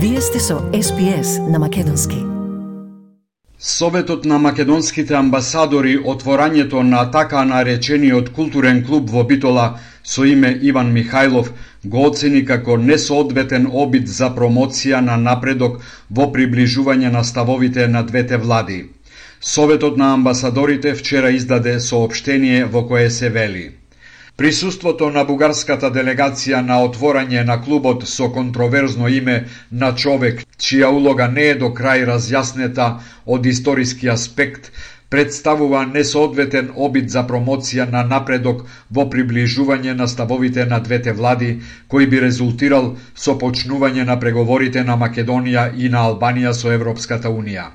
Вие сте со СПС на Македонски. Советот на македонските амбасадори отворањето на така наречениот културен клуб во Битола со име Иван Михајлов го оцени како несоодветен обид за промоција на напредок во приближување на ставовите на двете влади. Советот на амбасадорите вчера издаде соопштение во кое се вели – Присуството на бугарската делегација на отворање на клубот со контроверзно име на човек чија улога не е до крај разјаснета од историски аспект, представува несоодветен обид за промоција на напредок во приближување на ставовите на двете влади, кој би резултирал со почнување на преговорите на Македонија и на Албанија со Европската Унија.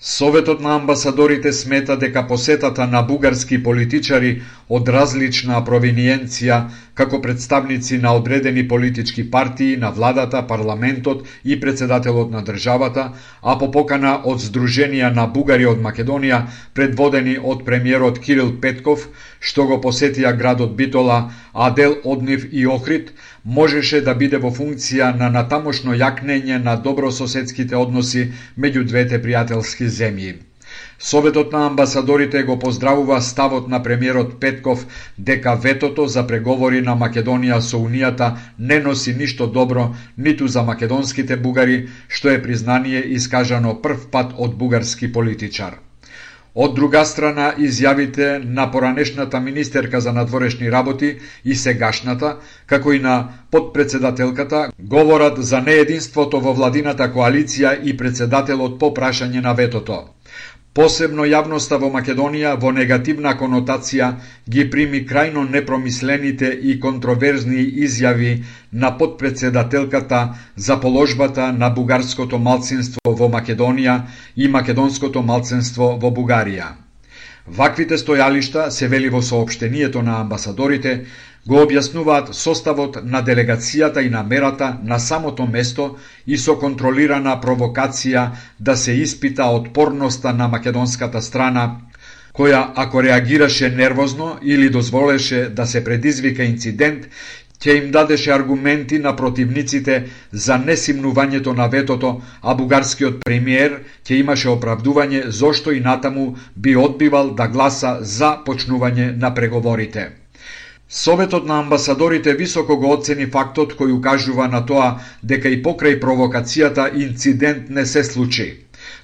Советот на амбасадорите смета дека посетата на бугарски политичари од различна провиниенција, како представници на одредени политички партии, на владата, парламентот и председателот на државата, а по покана од Сдруженија на бугари од Македонија, предводени од премиерот Кирил Петков, што го посетија градот Битола, а дел од нив и Охрид, можеше да биде во функција на натамошно јакнење на добрососедските односи меѓу двете пријателски земји. Советот на амбасадорите го поздравува ставот на премиерот Петков дека ветото за преговори на Македонија со Унијата не носи ништо добро ниту за македонските бугари, што е признание искажано прв пат од бугарски политичар. Од друга страна, изјавите на поранешната министерка за надворешни работи и сегашната, како и на подпредседателката, говорат за неединството во владината коалиција и председателот по прашање на ветото. Посебно јавноста во Македонија во негативна конотација ги прими крајно непромислените и контроверзни изјави на подпредседателката за положбата на бугарското малцинство во Македонија и македонското малцинство во Бугарија. Ваквите стојалишта, се вели во сообштението на амбасадорите, го објаснуваат составот на делегацијата и намерата на самото место и со контролирана провокација да се испита отпорноста на македонската страна, која ако реагираше нервозно или дозволеше да се предизвика инцидент, ќе им дадеше аргументи на противниците за несимнувањето на ветото, а бугарскиот премиер ќе имаше оправдување зошто и натаму би одбивал да гласа за почнување на преговорите. Советот на амбасадорите високо го оцени фактот кој укажува на тоа дека и покрај провокацијата инцидент не се случи.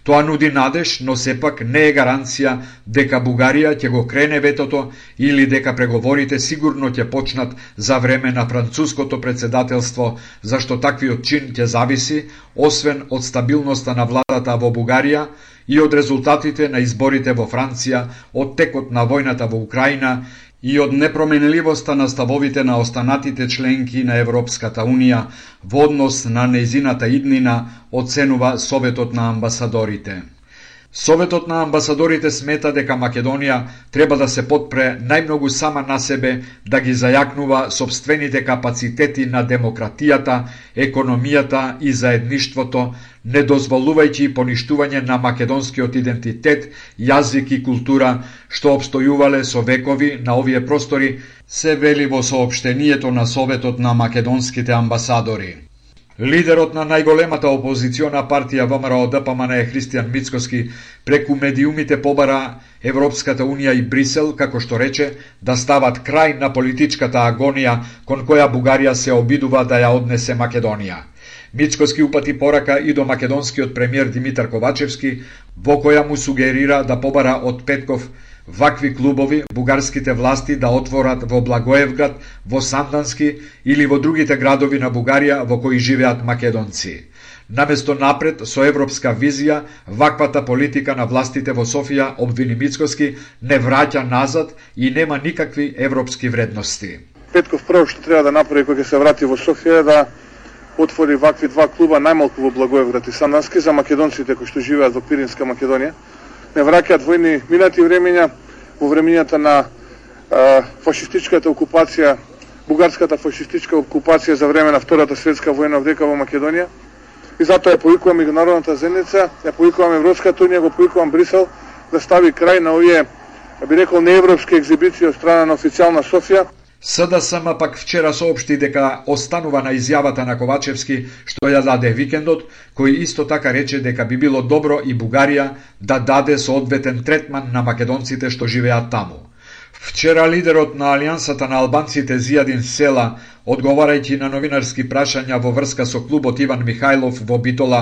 Тоа нуди надеж, но сепак не е гаранција дека Бугарија ќе го крене ветото или дека преговорите сигурно ќе почнат за време на француското председателство, зашто таквиот чин ќе зависи, освен од стабилноста на владата во Бугарија и од резултатите на изборите во Франција, од текот на војната во Украина и од непроменливоста на ставовите на останатите членки на Европската Унија во однос на неизината иднина, оценува Советот на амбасадорите. Советот на амбасадорите смета дека Македонија треба да се подпре најмногу сама на себе да ги зајакнува собствените капацитети на демократијата, економијата и заедништвото, не дозволувајќи поништување на македонскиот идентитет, јазик и култура, што обстојувале со векови на овие простори, се вели во сообштението на Советот на македонските амбасадори. Лидерот на најголемата опозициона партија ВМРО ДПМН е Христијан Мицкоски преку медиумите побара Европската Унија и Брисел, како што рече, да стават крај на политичката агонија кон која Бугарија се обидува да ја однесе Македонија. Мицкоски упати порака и до македонскиот премиер Димитар Ковачевски, во која му сугерира да побара од Петков вакви клубови бугарските власти да отворат во Благоевград, во Сандански или во другите градови на Бугарија во кои живеат македонци. Наместо напред со европска визија, ваквата политика на властите во Софија обвини Мицкоски не враќа назад и нема никакви европски вредности. Петков прво што треба да направи кога се врати во Софија е да отвори вакви два клуба најмалку во Благоевград и Сандански за македонците кои што живеат во Пиринска Македонија не враќаат војни минати времења, во времењата на а, фашистичката окупација, бугарската фашистичка окупација за време на Втората светска војна вдека во Македонија. И затоа ја повикувам меѓународната заедница, ја повикувам Европската унија, го повикувам Брисел да стави крај на овие, да би рекол, неевропски екзибиции од страна на официјална Софија, СДСМ пак вчера соопшти дека останува на изјавата на Ковачевски што ја даде викендот, кој исто така рече дека би било добро и Бугарија да даде соодветен третман на македонците што живеат таму. Вчера лидерот на Алијансата на албанците Зијадин Села, одговарајќи на новинарски прашања во врска со клубот Иван Михајлов во Битола,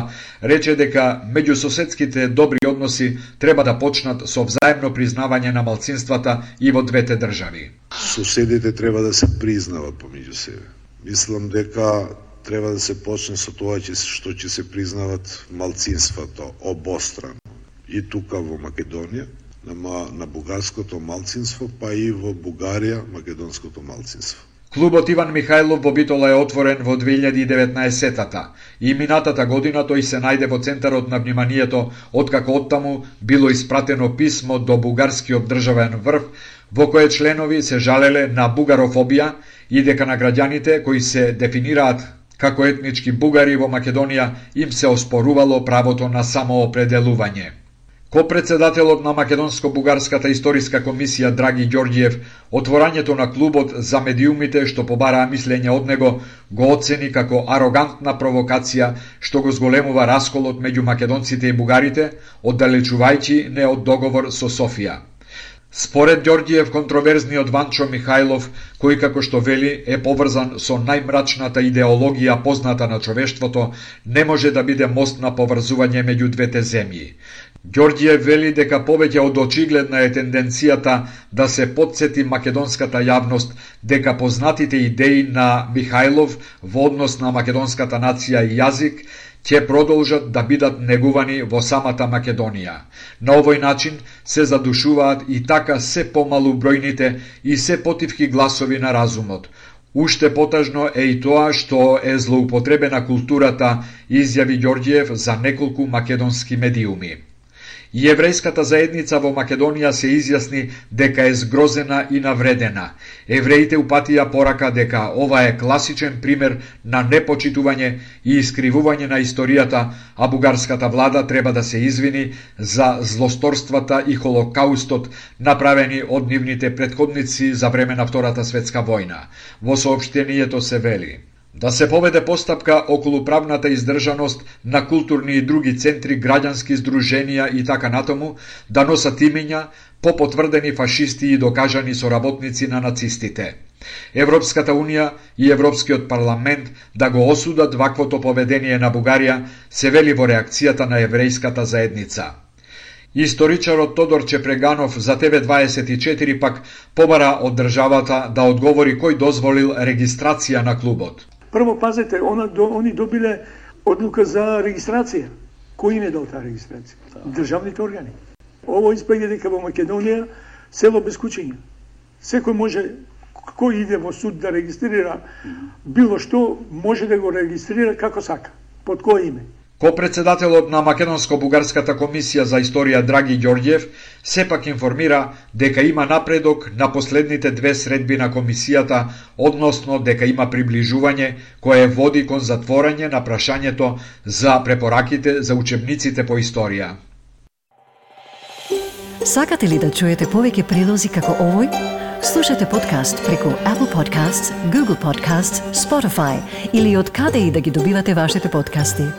рече дека меѓусоседските добри односи треба да почнат со взаемно признавање на малцинствата и во двете држави. Соседите треба да се признават помеѓу себе. Мислам дека треба да се почне со тоа што ќе се признават малцинствата обострано и тука во Македонија на, на бугарското малцинство, па и во Бугарија македонското малцинство. Клубот Иван Михајлов во Битола е отворен во 2019-тата и минатата година тој се најде во центарот на вниманието откако оттаму било испратено писмо до бугарскиот државен врв во кое членови се жалеле на бугарофобија и дека на граѓаните кои се дефинираат како етнички бугари во Македонија им се оспорувало правото на самоопределување. Ко-председателот на Македонско-Бугарската историска комисија Драги Ѓорѓиев, отворањето на клубот за медиумите што побараа мислење од него, го оцени како арогантна провокација што го зголемува расколот меѓу македонците и бугарите, оддалечувајќи не од договор со Софија. Според Ѓорѓиев, контроверзниот Ванчо Михајлов, кој како што вели е поврзан со најмрачната идеологија позната на човештвото, не може да биде мост на поврзување меѓу двете земји. Ѓорѓиев вели дека повеќе од очигледна е тенденцијата да се подсети македонската јавност дека познатите идеи на Михајлов во однос на македонската нација и јазик ќе продолжат да бидат негувани во самата Македонија. На овој начин се задушуваат и така се помалу бројните и се потивки гласови на разумот. Уште потажно е и тоа што е злоупотребена културата, изјави Ѓорѓиев за неколку македонски медиуми. И еврејската заедница во Македонија се изјасни дека е згрозена и навредена. Евреите упатија порака дека ова е класичен пример на непочитување и искривување на историјата, а бугарската влада треба да се извини за злосторствата и холокаустот направени од нивните предходници за време на Втората светска војна. Во сообштението се вели да се поведе постапка околу правната издржаност на културни и други центри, граѓански здруженија и така натаму, да носат имиња по потврдени фашисти и докажани соработници на нацистите. Европската Унија и Европскиот парламент да го осудат ваквото поведение на Бугарија, се вели во реакцијата на еврејската заедница. Историчарот Тодор Чепреганов за ТВ24 пак побара од државата да одговори кој дозволил регистрација на клубот. Прво, пазете, она, до, они добиле одлука за регистрација. Кој им е дал таа регистрација? Да. Државните органи. Ово испеѓа дека во Македонија село без кучиња. Секој може, кој иде во суд да регистрира било што, може да го регистрира како сака, под кој име. Ко-председателот на Македонско-Бугарската комисија за историја Драги Ѓорѓев сепак информира дека има напредок на последните две средби на комисијата, односно дека има приближување кое води кон затворање на прашањето за препораките за учебниците по историја. Сакате ли да чуете повеќе прилози како овој? Слушате подкаст преку Apple Podcasts, Google Podcasts, Spotify или од каде и да ги добивате вашите подкасти.